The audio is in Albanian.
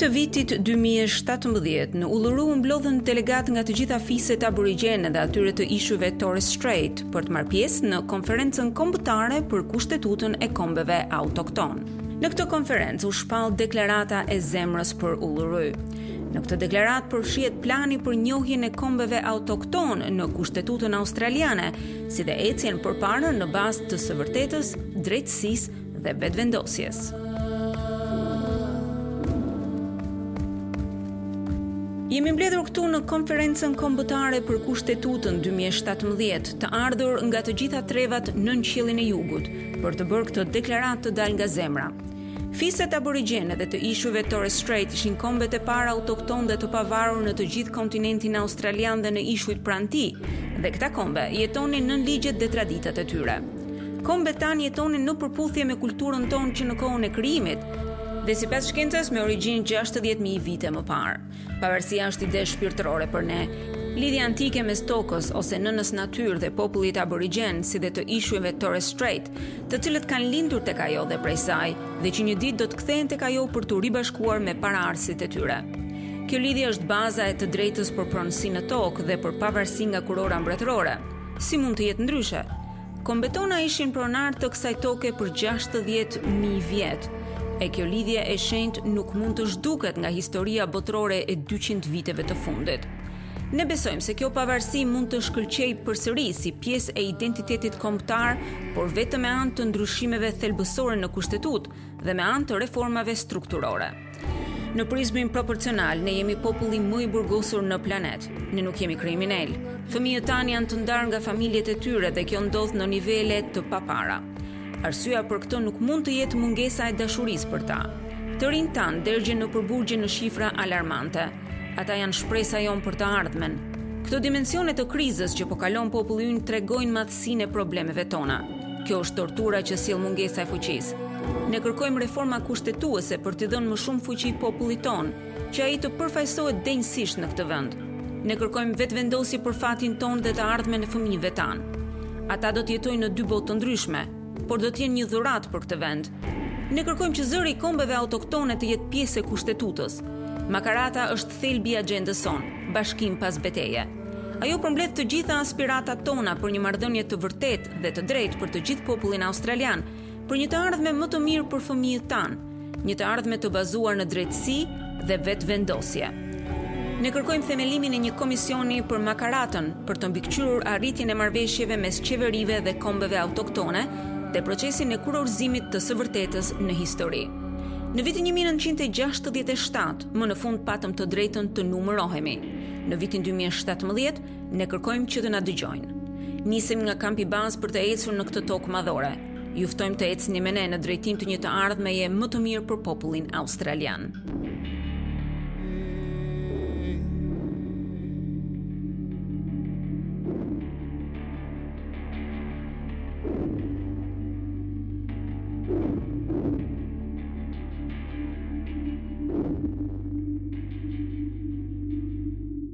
të vitit 2017 në Uluru u mblodhën delegatë nga të gjitha fiset aborigjene dhe atyre të ishujve Torres Strait. për të marrë pjesë në konferencën kombëtare për kushtetutën e kombeve autoktonë. Në këtë konferencë u shpall deklarata e zemrës për Uluru. Në këtë deklaratë përfshihet plani për njohjen e kombeve autoktonë në kushtetutën australiane, si dhe ecjen përpara në bazë të së vërtetës, drejtësisë dhe vetëvendosjes. Jemi mbledhur këtu në konferencën kombëtare për kushtetutën 2017, të ardhur nga të gjitha trevat nën qiellin e jugut, për të bërë këtë deklaratë të dalë nga zemra. Fiset aborigjene dhe të ishujve Torres Strait ishin kombet e para autoktonë dhe të pavarur në të gjithë kontinentin australian dhe në ishujt pranë tij, dhe këta kombe jetonin nën ligjet dhe traditat e tyre. Kombet tanë jetonin në përputhje me kulturën tonë që në kohën e krijimit, dhe sipas shkencës me origjinë 60.000 vite më parë. Pavarësia është ide shpirtërore për ne. Lidhja antike mes tokës ose nënës natyrë dhe popullit aborigjen, si dhe të ishujve Torres Strait, të cilët kanë lindur tek ajo dhe prej saj, dhe që një ditë do të kthehen tek ajo për t'u ribashkuar me paraardhësit e tyre. Kjo lidhje është baza e të drejtës për pronësi në tokë dhe për pavarësi nga kurora mbretërore. Si mund të jetë ndryshe? Kombet tona ishin pronarë të kësaj toke për 60.000 vjet. E kjo lidhje e shenjtë nuk mund të zhduket nga historia botërore e 200 viteve të fundit. Ne besojmë se kjo pavarësi mund të shkëlqejë përsëri si pjesë e identitetit kombëtar, por vetëm me anë të ndryshimeve thelbësore në kushtetutë dhe me anë të reformave strukturore. Në prizmin proporcional, ne jemi populli më i burgosur në planet. Ne nuk jemi kriminelë. Fëmijët tanë janë të ndarë nga familjet e tyre dhe kjo ndodh në nivele të papara. Arsyeja për këtë nuk mund të jetë mungesa e dashurisë për ta. Të rinjtë tanë dergjen nëpër burgje në shifra alarmante. Ata janë shpresa jonë për të ardhmen. Këto dimensione të krizës që po kalon populli ynë tregojnë madhësinë e problemeve tona. Kjo është tortura që sjell mungesa e fuqisë. Ne kërkojmë reforma kushtetuese për t'i dhënë më shumë fuqi popullit tonë, që ai të përfaqësohet denjësisht në këtë vend. Ne kërkojmë vetëvendosje për fatin tonë dhe të ardhmen e fëmijëve tanë. Ata do të jetojnë në dy botë të ndryshme, por do të jenë një dhuratë për këtë vend. Ne kërkojmë që zëri i kombeve autoktone të jetë pjesë e kushtetutës. Makarata është thelbi i axhendës sonë, bashkim pas beteje. Ajo përmbledh të gjitha aspiratat tona për një marrëdhënie të vërtetë dhe të drejtë për të gjithë popullin australian, për një të ardhme më të mirë për fëmijët tanë. Një të ardhme të bazuar në drejtësi dhe vetëvendosje. Ne kërkojmë themelimin e një komisioni për Makaratën për të mbikëqyrur arritjen e marrëveshjeve mes qeverive dhe kombeve autoktone dhe procesin e kurorëzimit të së vërtetës në histori. Në vitin 1967, më në fund patëm të drejtën të numërohemi. Në vitin 2017, Ne kërkojmë që të na dëgjojnë. Nisemi nga kampi bazë për të ecur në këtë tokë madhore. Ju ftojmë të ecni me ne në drejtim të një të ardhmeje më të mirë për popullin australian.